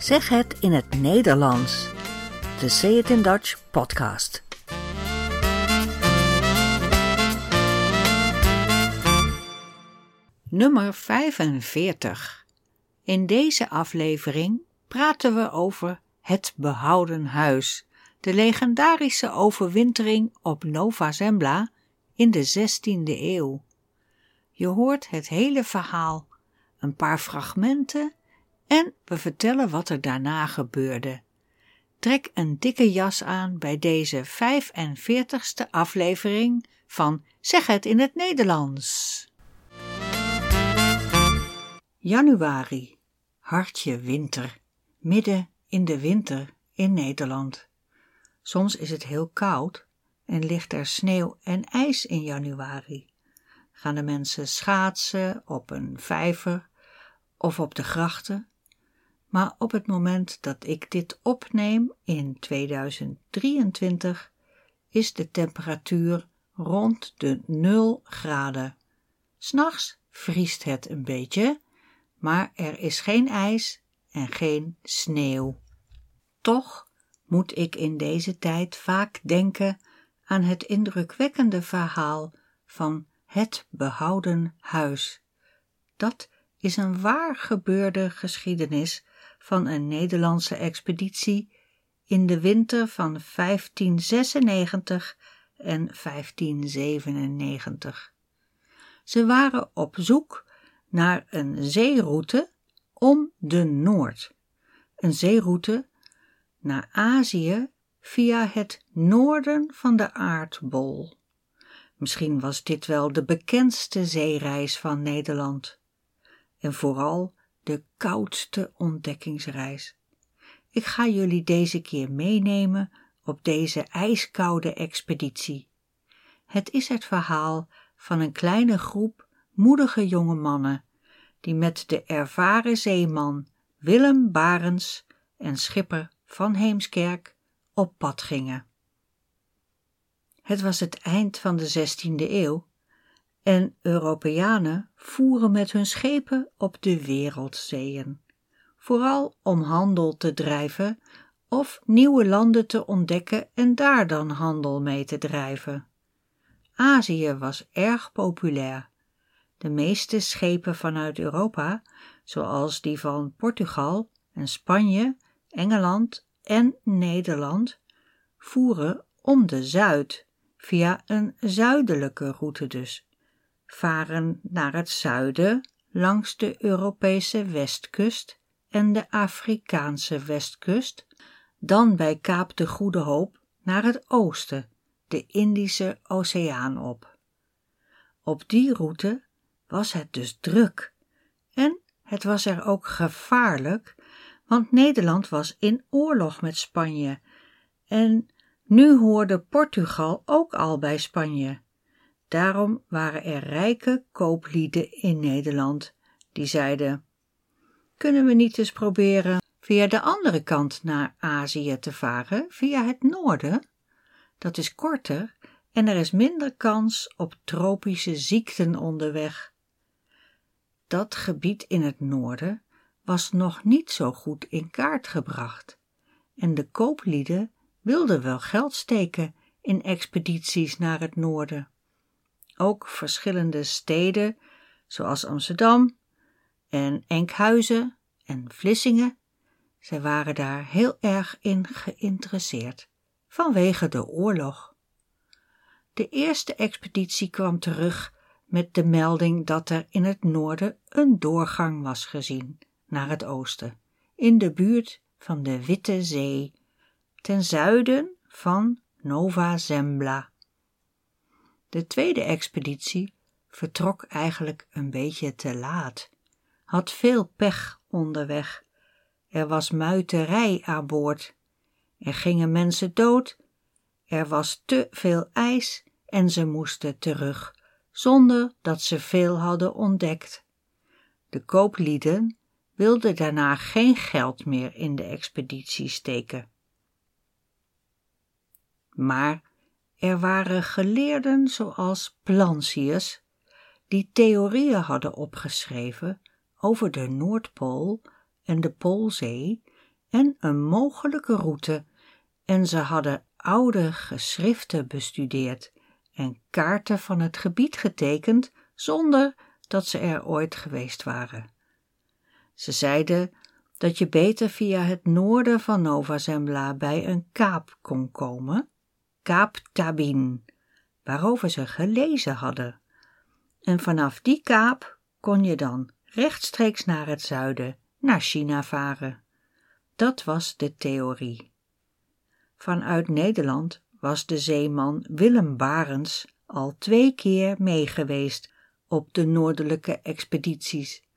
Zeg het in het Nederlands. De Say It in Dutch podcast. Nummer 45. In deze aflevering praten we over het behouden huis, de legendarische overwintering op Nova Zembla in de 16e eeuw. Je hoort het hele verhaal, een paar fragmenten en we vertellen wat er daarna gebeurde. Trek een dikke jas aan bij deze 45ste aflevering van Zeg het in het Nederlands. Januari, hartje winter, midden in de winter in Nederland. Soms is het heel koud en ligt er sneeuw en ijs in januari. Gaan de mensen schaatsen op een vijver of op de grachten maar op het moment dat ik dit opneem in 2023 is de temperatuur rond de 0 graden. S'nachts vriest het een beetje, maar er is geen ijs en geen sneeuw. Toch moet ik in deze tijd vaak denken aan het indrukwekkende verhaal van het behouden huis. Dat is een waar gebeurde geschiedenis van een Nederlandse expeditie in de winter van 1596 en 1597. Ze waren op zoek naar een zeeroute om de Noord, een zeeroute naar Azië via het noorden van de aardbol. Misschien was dit wel de bekendste zeereis van Nederland. En vooral de koudste ontdekkingsreis. Ik ga jullie deze keer meenemen op deze ijskoude expeditie. Het is het verhaal van een kleine groep moedige jonge mannen die met de ervaren zeeman Willem Barens en schipper van Heemskerk op pad gingen. Het was het eind van de 16e eeuw en Europeanen voeren met hun schepen op de wereldzeeën, vooral om handel te drijven of nieuwe landen te ontdekken en daar dan handel mee te drijven. Azië was erg populair. De meeste schepen vanuit Europa, zoals die van Portugal en Spanje, Engeland en Nederland, voeren om de Zuid, via een zuidelijke route dus varen naar het zuiden langs de Europese westkust en de Afrikaanse westkust, dan bij Kaap de Goede Hoop naar het oosten, de Indische Oceaan op. Op die route was het dus druk en het was er ook gevaarlijk, want Nederland was in oorlog met Spanje en nu hoorde Portugal ook al bij Spanje. Daarom waren er rijke kooplieden in Nederland die zeiden: Kunnen we niet eens proberen via de andere kant naar Azië te varen, via het noorden? Dat is korter en er is minder kans op tropische ziekten onderweg. Dat gebied in het noorden was nog niet zo goed in kaart gebracht en de kooplieden wilden wel geld steken in expedities naar het noorden ook verschillende steden, zoals Amsterdam en Enkhuizen en Vlissingen. Zij waren daar heel erg in geïnteresseerd, vanwege de oorlog. De eerste expeditie kwam terug met de melding dat er in het noorden een doorgang was gezien naar het oosten, in de buurt van de Witte Zee, ten zuiden van Nova Zembla. De tweede expeditie vertrok eigenlijk een beetje te laat, had veel pech onderweg. Er was muiterij aan boord. Er gingen mensen dood. Er was te veel ijs en ze moesten terug, zonder dat ze veel hadden ontdekt. De kooplieden wilden daarna geen geld meer in de expeditie steken. Maar er waren geleerden zoals Plansius, die theorieën hadden opgeschreven over de Noordpool en de Poolzee en een mogelijke route en ze hadden oude geschriften bestudeerd en kaarten van het gebied getekend zonder dat ze er ooit geweest waren. Ze zeiden dat je beter via het noorden van Nova Zembla bij een kaap kon komen, Kaap Tabin, waarover ze gelezen hadden. En vanaf die kaap kon je dan rechtstreeks naar het zuiden, naar China varen. Dat was de theorie. Vanuit Nederland was de zeeman Willem Barens al twee keer meegeweest op de noordelijke expedities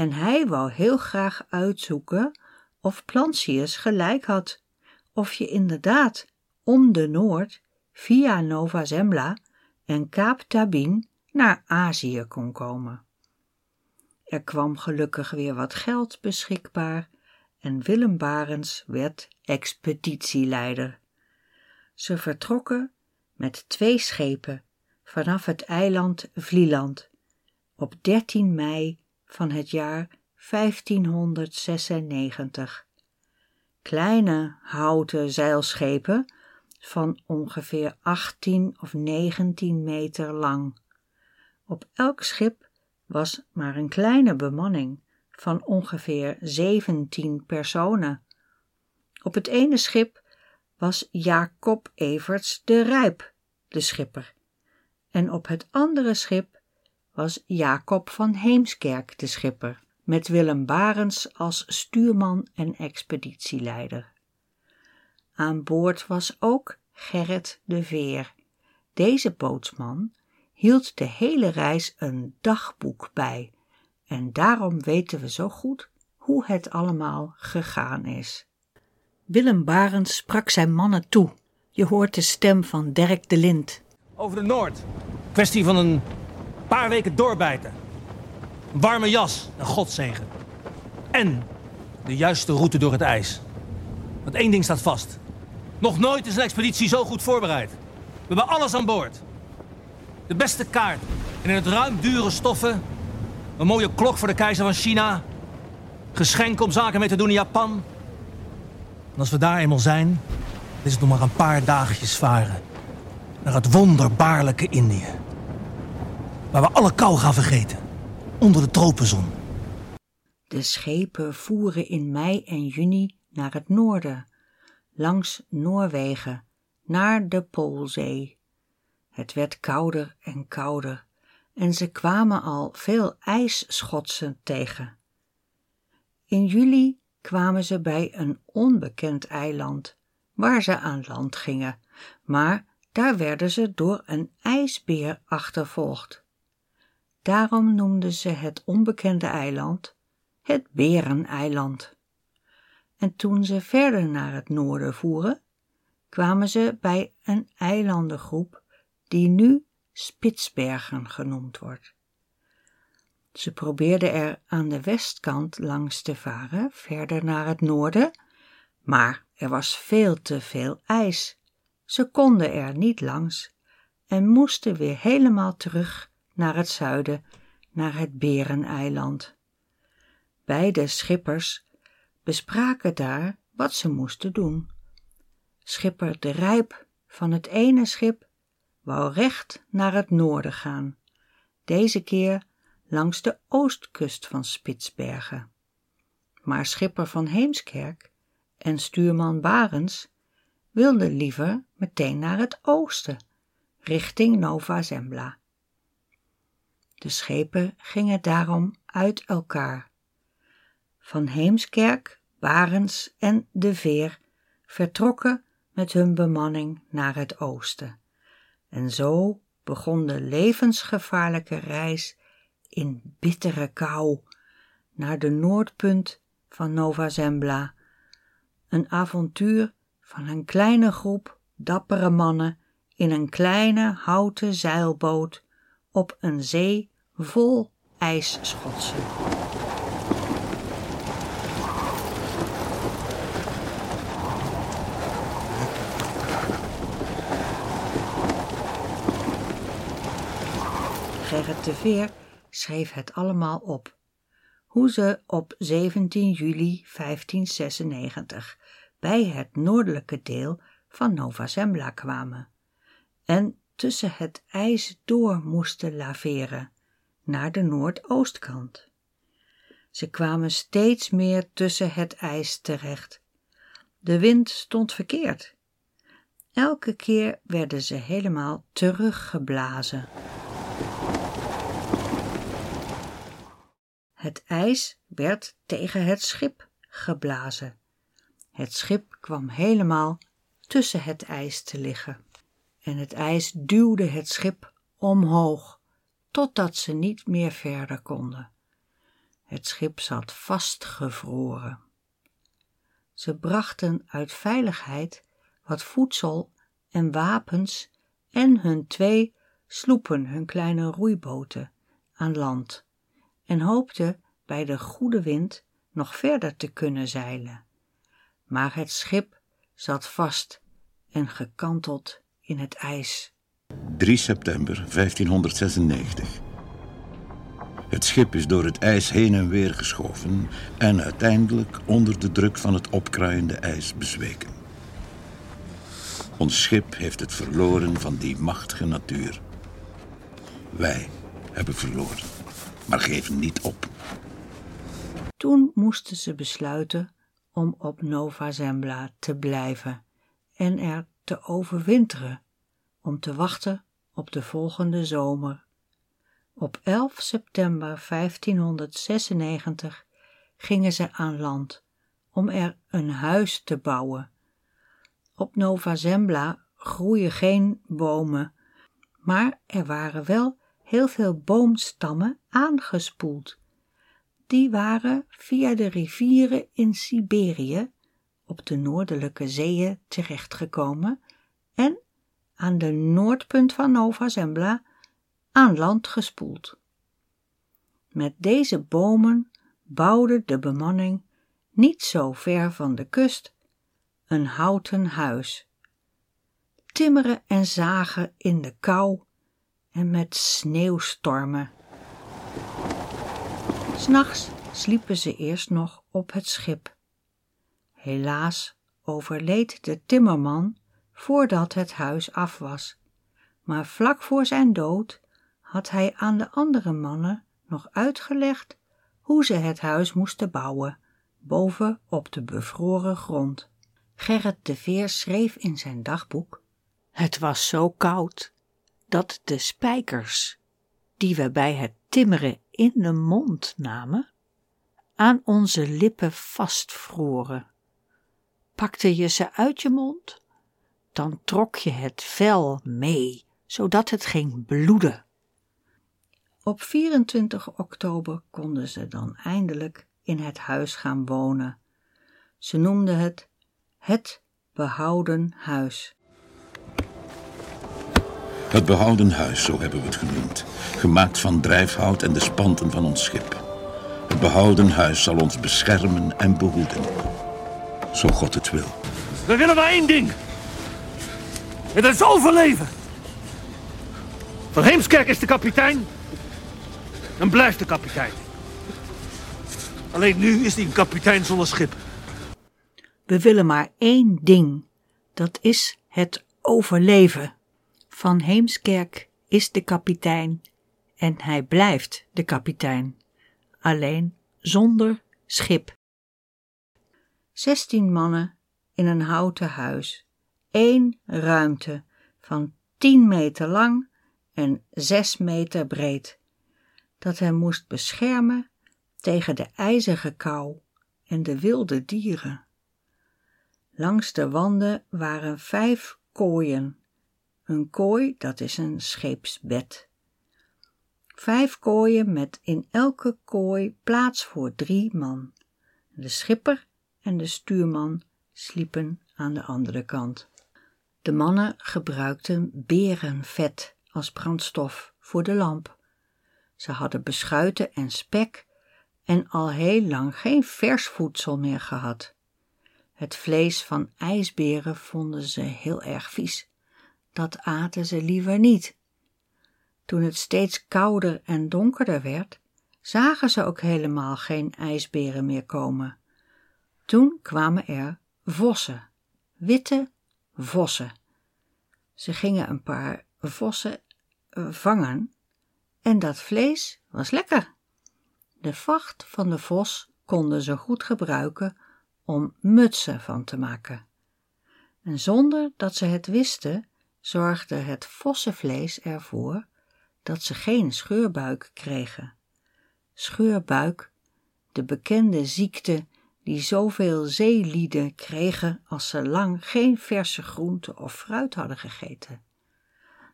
en hij wou heel graag uitzoeken of Plantius gelijk had, of je inderdaad om de Noord via Nova Zembla en Kaap Tabin naar Azië kon komen. Er kwam gelukkig weer wat geld beschikbaar en Willem Barens werd expeditieleider. Ze vertrokken met twee schepen vanaf het eiland Vlieland op 13 mei van het jaar 1596. Kleine houten zeilschepen van ongeveer 18 of 19 meter lang. Op elk schip was maar een kleine bemanning van ongeveer 17 personen. Op het ene schip was Jacob Everts de Rijp, de schipper, en op het andere schip was Jacob van Heemskerk de schipper, met Willem Barens als stuurman en expeditieleider. Aan boord was ook Gerrit de Veer. Deze bootsman hield de hele reis een dagboek bij en daarom weten we zo goed hoe het allemaal gegaan is. Willem Barens sprak zijn mannen toe. Je hoort de stem van Dirk de Lind. Over de Noord. Kwestie van een paar weken doorbijten. Een warme jas, een godzegen. En de juiste route door het ijs. Want één ding staat vast. Nog nooit is een expeditie zo goed voorbereid. We hebben alles aan boord. De beste kaart. En in het ruim dure stoffen. Een mooie klok voor de keizer van China. Geschenken om zaken mee te doen in Japan. En als we daar eenmaal zijn, is het nog maar een paar dagjes varen. Naar het wonderbaarlijke Indië waar we alle kou gaan vergeten, onder de tropenzon. De schepen voeren in mei en juni naar het noorden, langs Noorwegen, naar de Poolzee. Het werd kouder en kouder en ze kwamen al veel ijsschotsen tegen. In juli kwamen ze bij een onbekend eiland, waar ze aan land gingen, maar daar werden ze door een ijsbeer achtervolgd. Daarom noemden ze het onbekende eiland het Bereneiland. En toen ze verder naar het noorden voeren, kwamen ze bij een eilandengroep die nu Spitsbergen genoemd wordt. Ze probeerden er aan de westkant langs te varen, verder naar het noorden, maar er was veel te veel ijs. Ze konden er niet langs en moesten weer helemaal terug naar het zuiden, naar het Bereneiland. Beide schippers bespraken daar wat ze moesten doen. Schipper de Rijp van het ene schip wou recht naar het noorden gaan, deze keer langs de oostkust van Spitsbergen. Maar schipper van Heemskerk en stuurman Barens wilden liever meteen naar het oosten, richting Nova Zembla. De schepen gingen daarom uit elkaar. Van Heemskerk, Barens en De Veer vertrokken met hun bemanning naar het oosten. En zo begon de levensgevaarlijke reis in bittere kou naar de noordpunt van Nova Zembla. Een avontuur van een kleine groep dappere mannen in een kleine houten zeilboot op een zee vol ijsschotsen. Gerrit de Veer schreef het allemaal op. hoe ze op 17 juli 1596 bij het noordelijke deel van Nova Zembla kwamen en tussen het ijs door moesten laveren naar de noordoostkant. Ze kwamen steeds meer tussen het ijs terecht. De wind stond verkeerd. Elke keer werden ze helemaal teruggeblazen. Het ijs werd tegen het schip geblazen. Het schip kwam helemaal tussen het ijs te liggen. En het ijs duwde het schip omhoog, totdat ze niet meer verder konden. Het schip zat vastgevroren. Ze brachten uit veiligheid wat voedsel en wapens en hun twee sloepen, hun kleine roeiboten, aan land en hoopten bij de goede wind nog verder te kunnen zeilen. Maar het schip zat vast en gekanteld in het ijs. 3 september 1596. Het schip is door het ijs heen en weer geschoven en uiteindelijk onder de druk van het opkruiende ijs bezweken. Ons schip heeft het verloren van die machtige natuur. Wij hebben verloren, maar geven niet op. Toen moesten ze besluiten om op Nova Zembla te blijven en er te overwinteren, om te wachten op de volgende zomer. Op 11 september 1596 gingen ze aan land om er een huis te bouwen. Op Nova Zembla groeien geen bomen, maar er waren wel heel veel boomstammen aangespoeld. Die waren via de rivieren in Siberië op de noordelijke zeeën terechtgekomen en aan de noordpunt van Nova Zembla aan land gespoeld. Met deze bomen bouwde de bemanning niet zo ver van de kust een houten huis. Timmeren en zagen in de kou en met sneeuwstormen. S'nachts sliepen ze eerst nog op het schip. Helaas overleed de timmerman voordat het huis af was, maar vlak voor zijn dood had hij aan de andere mannen nog uitgelegd hoe ze het huis moesten bouwen, boven op de bevroren grond. Gerrit de Veer schreef in zijn dagboek: Het was zo koud dat de spijkers, die we bij het timmeren in de mond namen, aan onze lippen vastvroren. Pakte je ze uit je mond, dan trok je het vel mee, zodat het ging bloeden. Op 24 oktober konden ze dan eindelijk in het huis gaan wonen. Ze noemden het het behouden huis. Het behouden huis, zo hebben we het genoemd. Gemaakt van drijfhout en de spanten van ons schip. Het behouden huis zal ons beschermen en behoeden. Zo God het wil. We willen maar één ding. Het is overleven. Van Heemskerk is de kapitein en blijft de kapitein. Alleen nu is hij een kapitein zonder schip. We willen maar één ding. Dat is het overleven. Van Heemskerk is de kapitein en hij blijft de kapitein. Alleen zonder schip. Zestien mannen in een houten huis. Eén ruimte van tien meter lang en zes meter breed dat hem moest beschermen tegen de ijzige kou en de wilde dieren. Langs de wanden waren vijf kooien. Een kooi, dat is een scheepsbed. Vijf kooien met in elke kooi plaats voor drie man. De schipper en de stuurman sliepen aan de andere kant. De mannen gebruikten berenvet als brandstof voor de lamp. Ze hadden beschuiten en spek en al heel lang geen vers voedsel meer gehad. Het vlees van ijsberen vonden ze heel erg vies. Dat aten ze liever niet. Toen het steeds kouder en donkerder werd, zagen ze ook helemaal geen ijsberen meer komen. Toen kwamen er vossen, witte vossen. Ze gingen een paar vossen eh, vangen en dat vlees was lekker. De vacht van de vos konden ze goed gebruiken om mutsen van te maken. En zonder dat ze het wisten, zorgde het vossenvlees ervoor dat ze geen scheurbuik kregen. Scheurbuik, de bekende ziekte die zoveel zeelieden kregen als ze lang geen verse groente of fruit hadden gegeten.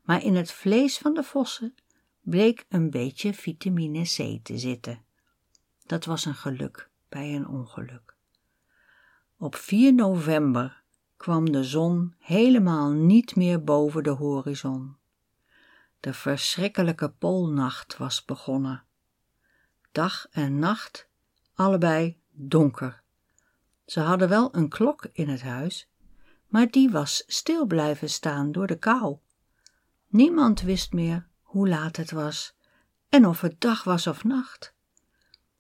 Maar in het vlees van de vossen bleek een beetje vitamine C te zitten. Dat was een geluk bij een ongeluk. Op 4 november kwam de zon helemaal niet meer boven de horizon. De verschrikkelijke poolnacht was begonnen. Dag en nacht, allebei donker. Ze hadden wel een klok in het huis, maar die was stil blijven staan door de kou. Niemand wist meer hoe laat het was en of het dag was of nacht.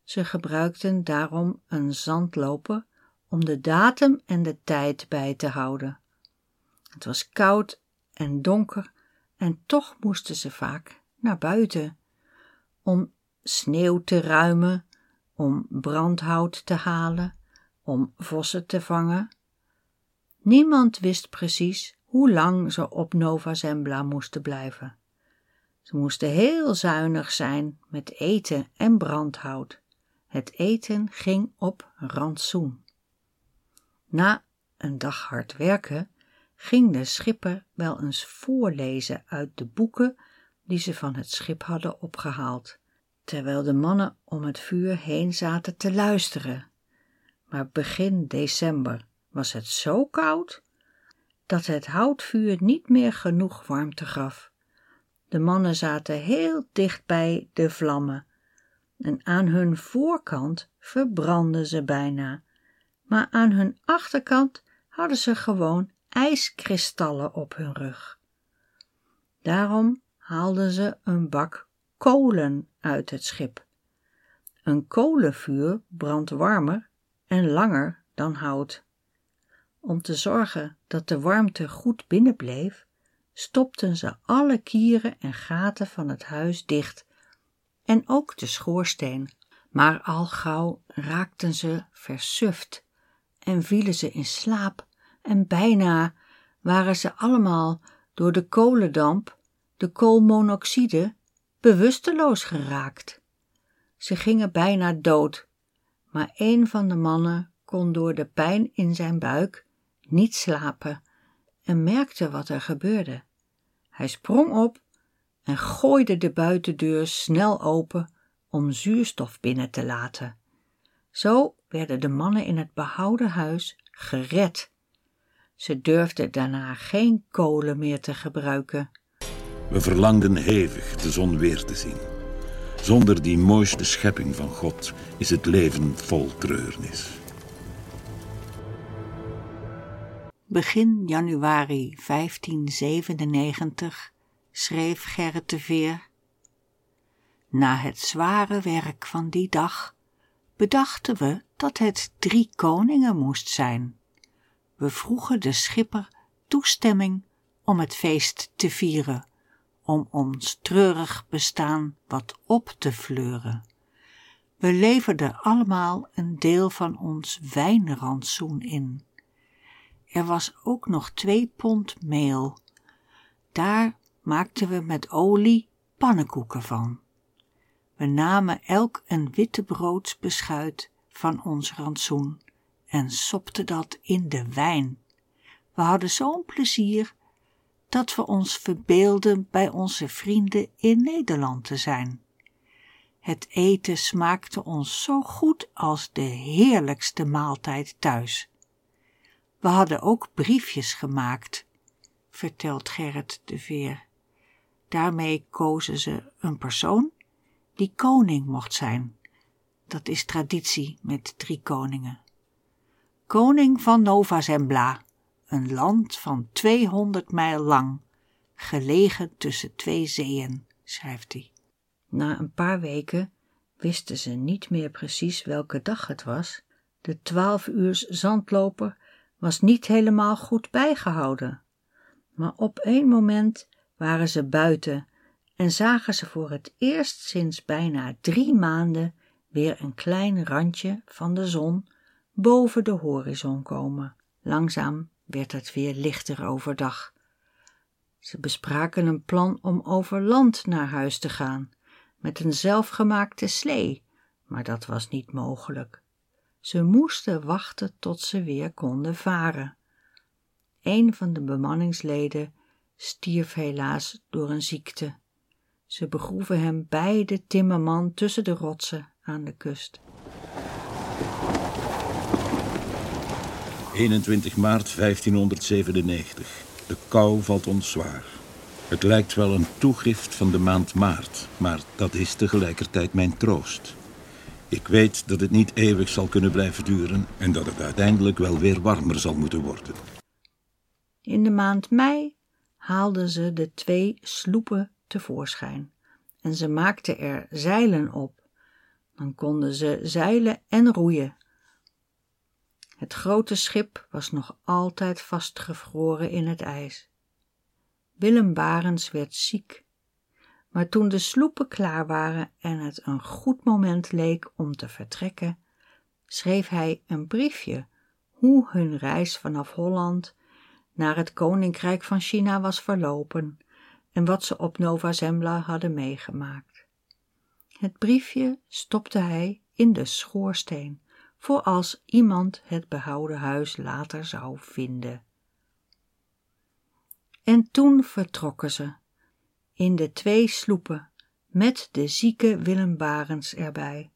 Ze gebruikten daarom een zandloper om de datum en de tijd bij te houden. Het was koud en donker en toch moesten ze vaak naar buiten om sneeuw te ruimen, om brandhout te halen, om vossen te vangen. Niemand wist precies hoe lang ze op Nova Zembla moesten blijven. Ze moesten heel zuinig zijn met eten en brandhout. Het eten ging op rantsoen. Na een dag hard werken ging de schipper wel eens voorlezen uit de boeken die ze van het schip hadden opgehaald, terwijl de mannen om het vuur heen zaten te luisteren. Maar begin december was het zo koud dat het houtvuur niet meer genoeg warmte gaf. De mannen zaten heel dicht bij de vlammen en aan hun voorkant verbrandden ze bijna, maar aan hun achterkant hadden ze gewoon ijskristallen op hun rug. Daarom haalden ze een bak kolen uit het schip. Een kolenvuur brandt warmer en langer dan hout. Om te zorgen dat de warmte goed binnenbleef, stopten ze alle kieren en gaten van het huis dicht en ook de schoorsteen. Maar al gauw raakten ze versuft en vielen ze in slaap en bijna waren ze allemaal door de kolendamp, de koolmonoxide, bewusteloos geraakt. Ze gingen bijna dood, maar een van de mannen kon door de pijn in zijn buik niet slapen en merkte wat er gebeurde. Hij sprong op en gooide de buitendeur snel open om zuurstof binnen te laten. Zo werden de mannen in het behouden huis gered. Ze durfden daarna geen kolen meer te gebruiken. We verlangden hevig de zon weer te zien. Zonder die mooiste schepping van God is het leven vol treurnis. Begin januari 1597 schreef Gerrit de Veer. Na het zware werk van die dag bedachten we dat het drie koningen moest zijn. We vroegen de schipper toestemming om het feest te vieren, om ons treurig bestaan wat op te fleuren. We leverden allemaal een deel van ons wijnrantsoen in. Er was ook nog twee pond meel. Daar maakten we met olie pannenkoeken van. We namen elk een wittebroodsbeschuit van ons rantsoen en sopten dat in de wijn. We hadden zo'n plezier dat we ons verbeelden bij onze vrienden in Nederland te zijn. Het eten smaakte ons zo goed als de heerlijkste maaltijd thuis. We hadden ook briefjes gemaakt, vertelt Gerrit de Veer. Daarmee kozen ze een persoon die koning mocht zijn. Dat is traditie met drie koningen. Koning van Nova Zembla, een land van 200 mijl lang, gelegen tussen twee zeeën, schrijft hij. Na een paar weken wisten ze niet meer precies welke dag het was. De twaalf uurs zandloper was niet helemaal goed bijgehouden. Maar op één moment waren ze buiten en zagen ze voor het eerst sinds bijna drie maanden weer een klein randje van de zon boven de horizon komen. Langzaam werd het weer lichter overdag. Ze bespraken een plan om over land naar huis te gaan, met een zelfgemaakte slee, maar dat was niet mogelijk. Ze moesten wachten tot ze weer konden varen. Een van de bemanningsleden stierf helaas door een ziekte. Ze begroeven hem bij de timmerman tussen de rotsen aan de kust. 21 maart 1597. De kou valt ons zwaar. Het lijkt wel een toegift van de maand maart, maar dat is tegelijkertijd mijn troost. Ik weet dat het niet eeuwig zal kunnen blijven duren en dat het uiteindelijk wel weer warmer zal moeten worden. In de maand mei haalden ze de twee sloepen tevoorschijn en ze maakten er zeilen op. Dan konden ze zeilen en roeien. Het grote schip was nog altijd vastgevroren in het ijs. Willem Barens werd ziek. Maar toen de sloepen klaar waren en het een goed moment leek om te vertrekken, schreef hij een briefje hoe hun reis vanaf Holland naar het koninkrijk van China was verlopen en wat ze op Nova Zembla hadden meegemaakt. Het briefje stopte hij in de schoorsteen, voor als iemand het behouden huis later zou vinden. En toen vertrokken ze, in de twee sloepen, met de zieke Willem Barens erbij.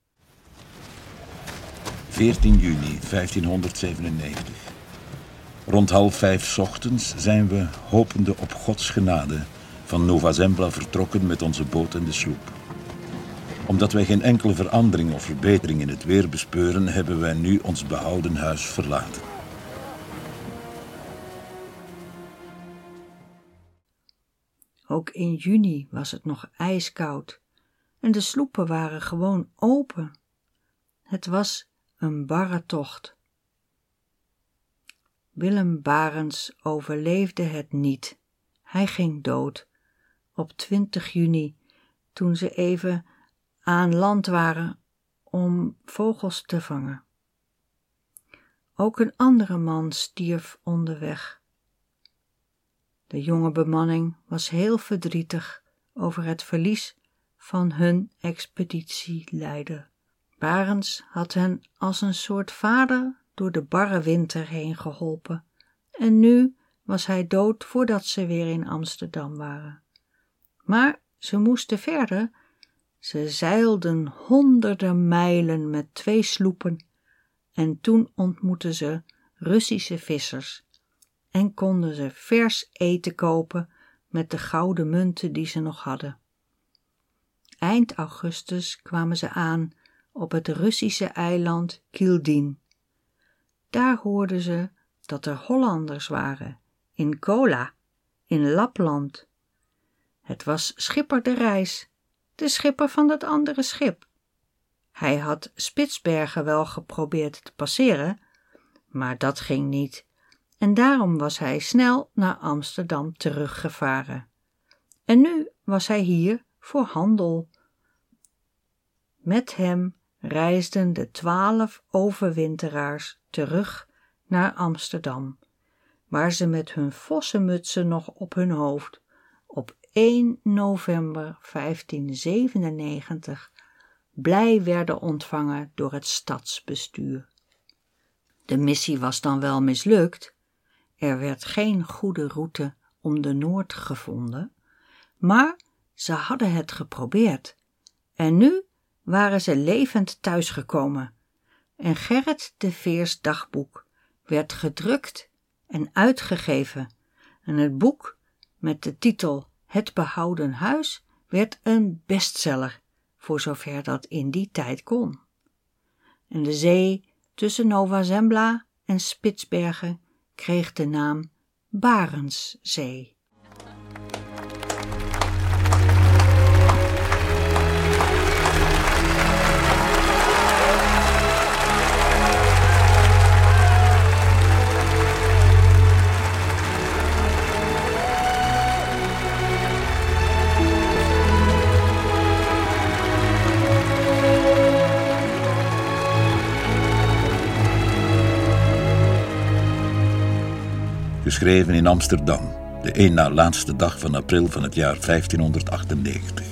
14 juni 1597. Rond half vijf ochtends zijn we, hopende op Gods genade, van Nova Zembla vertrokken met onze boot en de sloep. Omdat wij geen enkele verandering of verbetering in het weer bespeuren, hebben wij nu ons behouden huis verlaten. Ook in juni was het nog ijskoud en de sloepen waren gewoon open. Het was een barre tocht. Willem Barens overleefde het niet. Hij ging dood op 20 juni, toen ze even aan land waren om vogels te vangen. Ook een andere man stierf onderweg. De jonge bemanning was heel verdrietig over het verlies van hun expeditieleider. Barens had hen als een soort vader door de barre winter heen geholpen en nu was hij dood voordat ze weer in Amsterdam waren. Maar ze moesten verder. Ze zeilden honderden mijlen met twee sloepen en toen ontmoetten ze Russische vissers en konden ze vers eten kopen met de gouden munten die ze nog hadden. Eind augustus kwamen ze aan op het Russische eiland Kildin. Daar hoorden ze dat er Hollanders waren, in Kola, in Lapland. Het was schipper de reis, de schipper van dat andere schip. Hij had Spitsbergen wel geprobeerd te passeren, maar dat ging niet, en daarom was hij snel naar Amsterdam teruggevaren. En nu was hij hier voor handel. Met hem reisden de twaalf overwinteraars terug naar Amsterdam, waar ze met hun vossenmutsen nog op hun hoofd op 1 november 1597 blij werden ontvangen door het stadsbestuur. De missie was dan wel mislukt. Er werd geen goede route om de Noord gevonden, maar ze hadden het geprobeerd. En nu waren ze levend thuisgekomen. En Gerrit de Veers dagboek werd gedrukt en uitgegeven. En het boek met de titel Het behouden huis werd een bestseller, voor zover dat in die tijd kon. En de zee tussen Nova Zembla en Spitsbergen kreeg de naam Barentszee. Geschreven in Amsterdam, de een na laatste dag van april van het jaar 1598.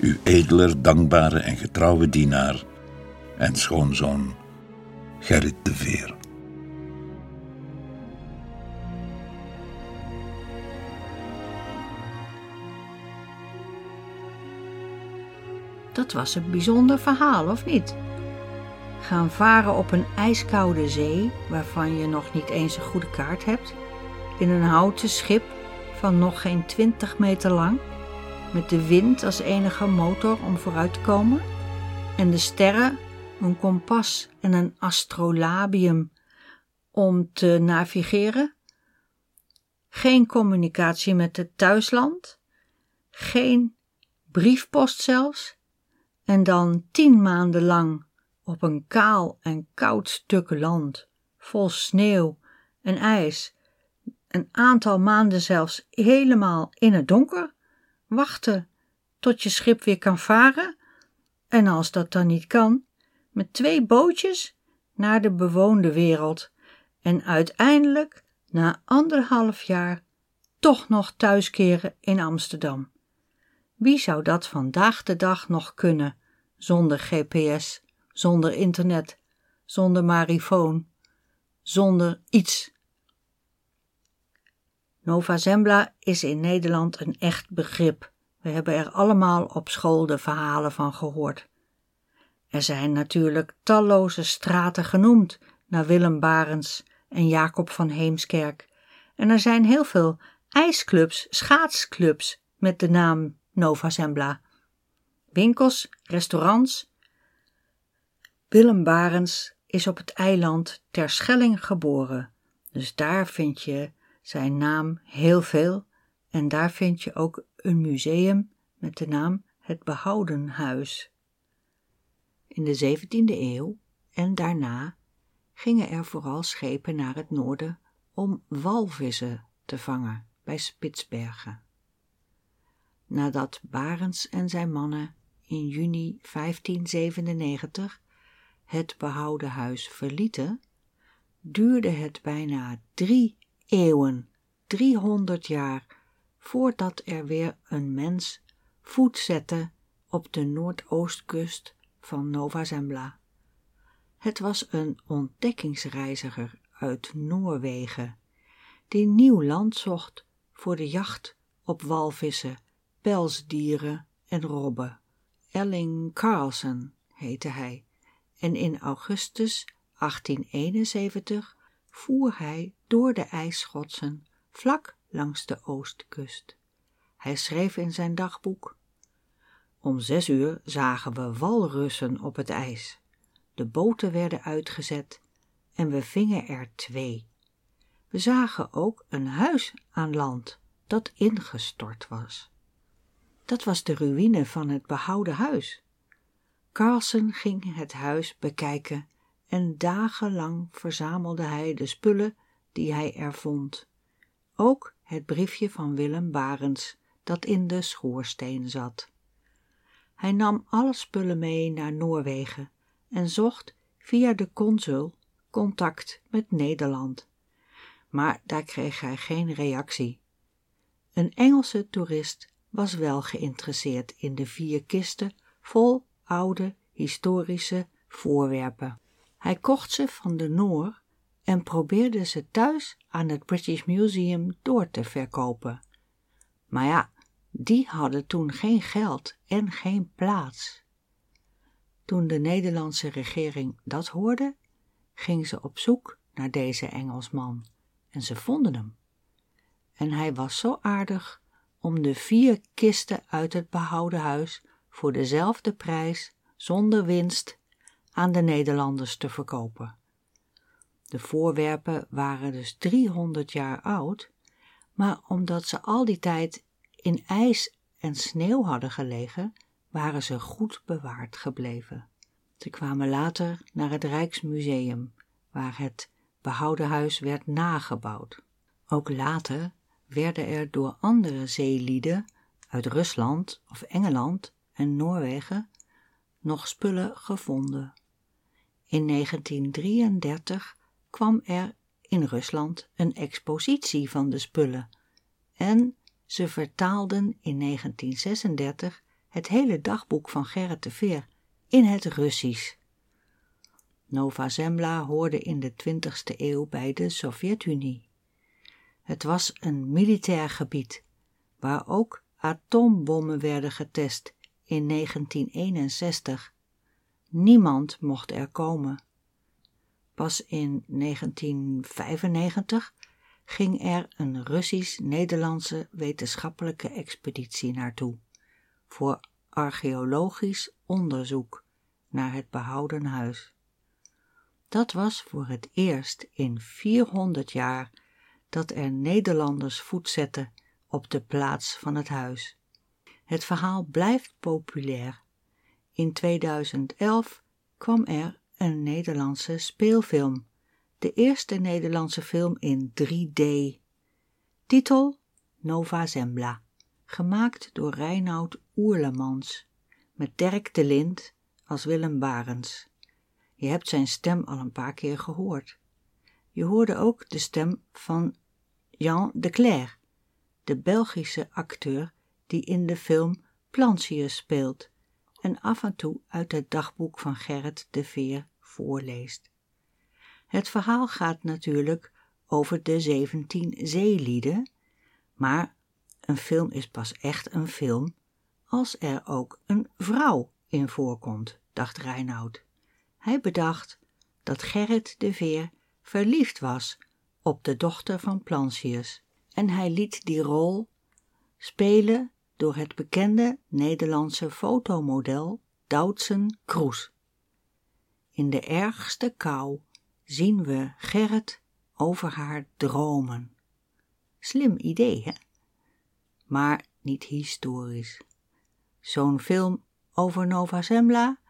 Uw edeler, dankbare en getrouwe dienaar en schoonzoon Gerrit de Veer. Dat was een bijzonder verhaal, of niet? Gaan varen op een ijskoude zee, waarvan je nog niet eens een goede kaart hebt, in een houten schip van nog geen twintig meter lang, met de wind als enige motor om vooruit te komen, en de sterren, een kompas en een astrolabium om te navigeren. Geen communicatie met het thuisland, geen briefpost zelfs, en dan tien maanden lang op een kaal en koud stuk land, vol sneeuw en ijs, een aantal maanden zelfs helemaal in het donker, wachten tot je schip weer kan varen, en als dat dan niet kan, met twee bootjes naar de bewoonde wereld en uiteindelijk na anderhalf jaar toch nog thuiskeren in Amsterdam. Wie zou dat vandaag de dag nog kunnen zonder GPS, zonder internet, zonder marifoon, zonder iets? Nova Zembla is in Nederland een echt begrip. We hebben er allemaal op school de verhalen van gehoord. Er zijn natuurlijk talloze straten genoemd naar Willem Barens en Jacob van Heemskerk. En er zijn heel veel ijsclubs, schaatsclubs met de naam Nova Zembla. Winkels, restaurants. Willem Barens is op het eiland Terschelling geboren. Dus daar vind je zijn naam heel veel. En daar vind je ook een museum met de naam Het Behouden Huis. In de 17e eeuw en daarna gingen er vooral schepen naar het noorden om walvissen te vangen bij Spitsbergen. Nadat Barends en zijn mannen in juni 1597 het behouden huis verlieten, duurde het bijna drie eeuwen, driehonderd jaar, voordat er weer een mens voet zette op de noordoostkust van Nova Zembla. Het was een ontdekkingsreiziger uit Noorwegen, die nieuw land zocht voor de jacht op walvissen, pelsdieren en robben. Elling Carlsen heette hij, en in augustus 1871 voer hij door de ijsschotsen vlak langs de oostkust. Hij schreef in zijn dagboek om zes uur zagen we walrussen op het ijs. De boten werden uitgezet en we vingen er twee. We zagen ook een huis aan land dat ingestort was. Dat was de ruïne van het behouden huis. Carlsen ging het huis bekijken en dagenlang verzamelde hij de spullen die hij er vond. Ook het briefje van Willem Barens dat in de schoorsteen zat. Hij nam alle spullen mee naar Noorwegen en zocht via de consul contact met Nederland. Maar daar kreeg hij geen reactie. Een Engelse toerist was wel geïnteresseerd in de vier kisten vol oude historische voorwerpen. Hij kocht ze van de Noor en probeerde ze thuis aan het British Museum door te verkopen. Maar ja, die hadden toen geen geld en geen plaats. Toen de Nederlandse regering dat hoorde, ging ze op zoek naar deze Engelsman en ze vonden hem. En hij was zo aardig om de vier kisten uit het behouden huis voor dezelfde prijs, zonder winst, aan de Nederlanders te verkopen. De voorwerpen waren dus 300 jaar oud, maar omdat ze al die tijd in ijs en sneeuw hadden gelegen, waren ze goed bewaard gebleven. Ze kwamen later naar het Rijksmuseum, waar het behouden huis werd nagebouwd. Ook later werden er door andere zeelieden uit Rusland of Engeland en Noorwegen nog spullen gevonden. In 1933 kwam er in Rusland een expositie van de spullen en ze vertaalden in 1936 het hele dagboek van Gerrit de Veer in het Russisch. Nova Zembla hoorde in de 20ste eeuw bij de Sovjet-Unie. Het was een militair gebied waar ook atoombommen werden getest in 1961. Niemand mocht er komen. Pas in 1995 ging er een Russisch-Nederlandse wetenschappelijke expeditie naartoe voor archeologisch onderzoek naar het behouden huis. Dat was voor het eerst in 400 jaar dat er Nederlanders voet zetten op de plaats van het huis. Het verhaal blijft populair. In 2011 kwam er een Nederlandse speelfilm, de eerste Nederlandse film in 3D. Titel Nova Zembla, gemaakt door Reinoud Oerlemans, met Dirk de Lind als Willem Barens. Je hebt zijn stem al een paar keer gehoord. Je hoorde ook de stem van Jean de Cler, de Belgische acteur die in de film Plantius speelt en af en toe uit het dagboek van Gerrit de Veer voorleest. Het verhaal gaat natuurlijk over de zeventien zeelieden, maar een film is pas echt een film als er ook een vrouw in voorkomt, dacht Reinoud. Hij bedacht dat Gerrit de Veer verliefd was op de dochter van Plantius en hij liet die rol spelen door het bekende Nederlandse fotomodel Doutzen Kroes. In de ergste kou zien we Gerrit over haar dromen. Slim idee, hè? Maar niet historisch. Zo'n film over Nova Zembla,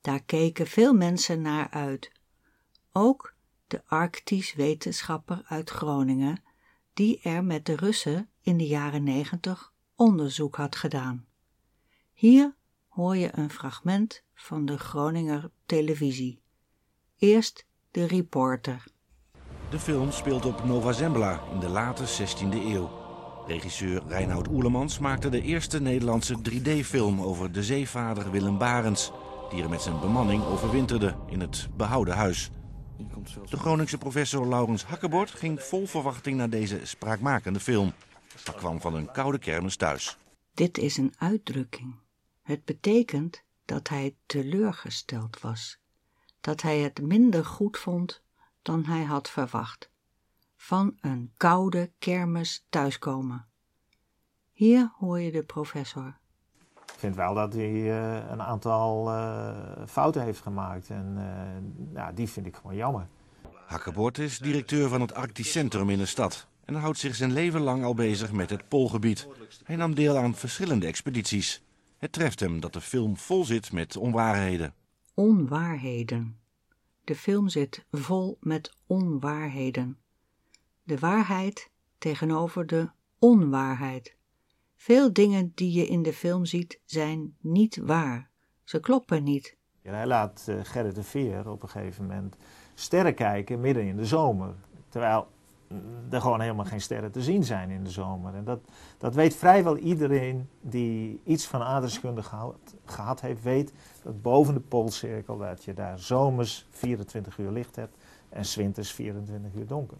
daar keken veel mensen naar uit. Ook de Arctisch wetenschapper uit Groningen, die er met de Russen in de jaren negentig onderzoek had gedaan. Hier hoor je een fragment van de Groninger televisie. Eerst de reporter. De film speelt op Nova Zembla in de late 16e eeuw. Regisseur Reinoud Oerlemans maakte de eerste Nederlandse 3D-film over de zeevader Willem Barens, die er met zijn bemanning overwinterde in het behouden huis. De Groningse professor Laurens Hakkebord ging vol verwachting naar deze spraakmakende film, maar kwam van een koude kermis thuis. Dit is een uitdrukking. Het betekent dat hij teleurgesteld was, dat hij het minder goed vond dan hij had verwacht. Van een koude kermis thuiskomen. Hier hoor je de professor. Ik vind wel dat hij uh, een aantal uh, fouten heeft gemaakt en uh, ja, die vind ik gewoon jammer. Hakkebord is directeur van het Arctisch Centrum in de stad en houdt zich zijn leven lang al bezig met het Poolgebied. Hij nam deel aan verschillende expedities. Het treft hem dat de film vol zit met onwaarheden. Onwaarheden. De film zit vol met onwaarheden. De waarheid tegenover de onwaarheid. Veel dingen die je in de film ziet zijn niet waar. Ze kloppen niet. Ja, hij laat uh, Gerrit de Veer op een gegeven moment sterren kijken midden in de zomer. Terwijl er gewoon helemaal geen sterren te zien zijn in de zomer. En dat, dat weet vrijwel iedereen die iets van aardrijkskunde gehad, gehad heeft, weet dat boven de Poolcirkel dat je daar zomers 24 uur licht hebt en winters 24 uur donker.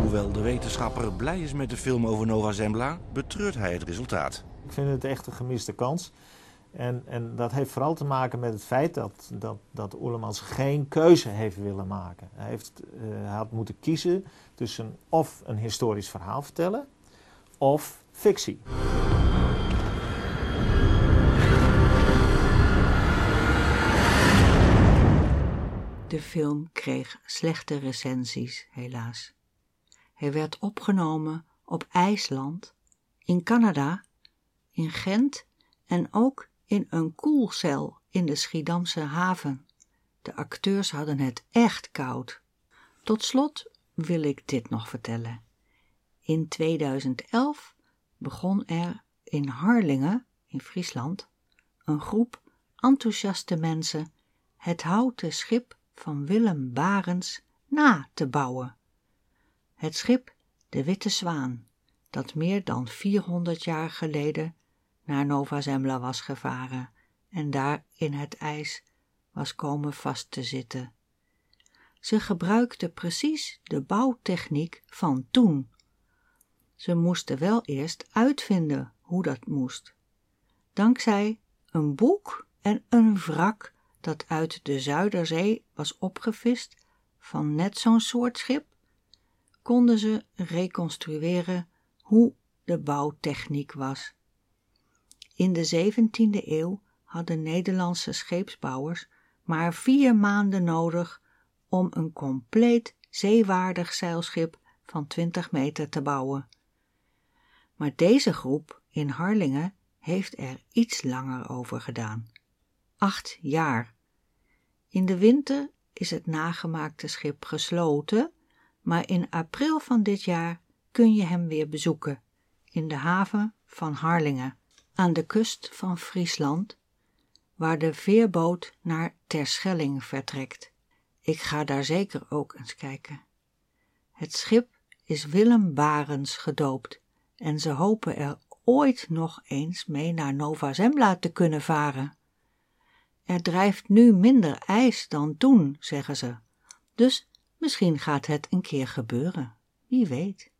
Hoewel de wetenschapper blij is met de film over Nova Zembla, betreurt hij het resultaat. Ik vind het echt een gemiste kans. En, en dat heeft vooral te maken met het feit dat, dat, dat Oerlemans geen keuze heeft willen maken. Hij, heeft, hij had moeten kiezen tussen of een historisch verhaal vertellen of fictie. De film kreeg slechte recensies, helaas. Hij werd opgenomen op IJsland, in Canada, in Gent en ook in een koelcel in de Schiedamse haven. De acteurs hadden het echt koud. Tot slot wil ik dit nog vertellen. In 2011 begon er in Harlingen, in Friesland, een groep enthousiaste mensen het houten schip van Willem Barens na te bouwen. Het schip de Witte Zwaan, dat meer dan 400 jaar geleden naar Nova Zembla was gevaren en daar in het ijs was komen vast te zitten. Ze gebruikte precies de bouwtechniek van toen. Ze moesten wel eerst uitvinden hoe dat moest. Dankzij een boek en een wrak dat uit de Zuiderzee was opgevist van net zo'n soort schip, konden ze reconstrueren hoe de bouwtechniek was. In de 17e eeuw hadden Nederlandse scheepsbouwers maar vier maanden nodig om een compleet zeewaardig zeilschip van 20 meter te bouwen. Maar deze groep in Harlingen heeft er iets langer over gedaan. Acht jaar. In de winter is het nagemaakte schip gesloten, maar in april van dit jaar kun je hem weer bezoeken in de haven van Harlingen, aan de kust van Friesland, waar de veerboot naar Terschelling vertrekt. Ik ga daar zeker ook eens kijken. Het schip is Willem Barens gedoopt en ze hopen er ooit nog eens mee naar Nova Zembla te kunnen varen. Er drijft nu minder ijs dan toen, zeggen ze. Dus misschien gaat het een keer gebeuren. Wie weet.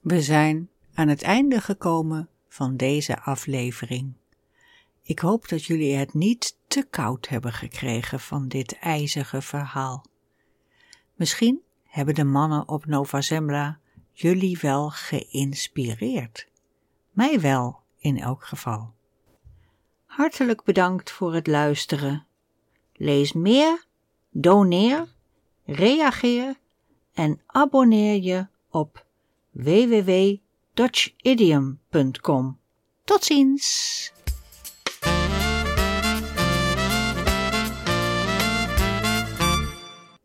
We zijn aan het einde gekomen van deze aflevering. Ik hoop dat jullie het niet te koud hebben gekregen van dit ijzige verhaal. Misschien hebben de mannen op Nova Zembla jullie wel geïnspireerd. Mij wel, in elk geval. Hartelijk bedankt voor het luisteren. Lees meer, doneer, reageer en abonneer je op www.dutchidiom.com. Tot ziens!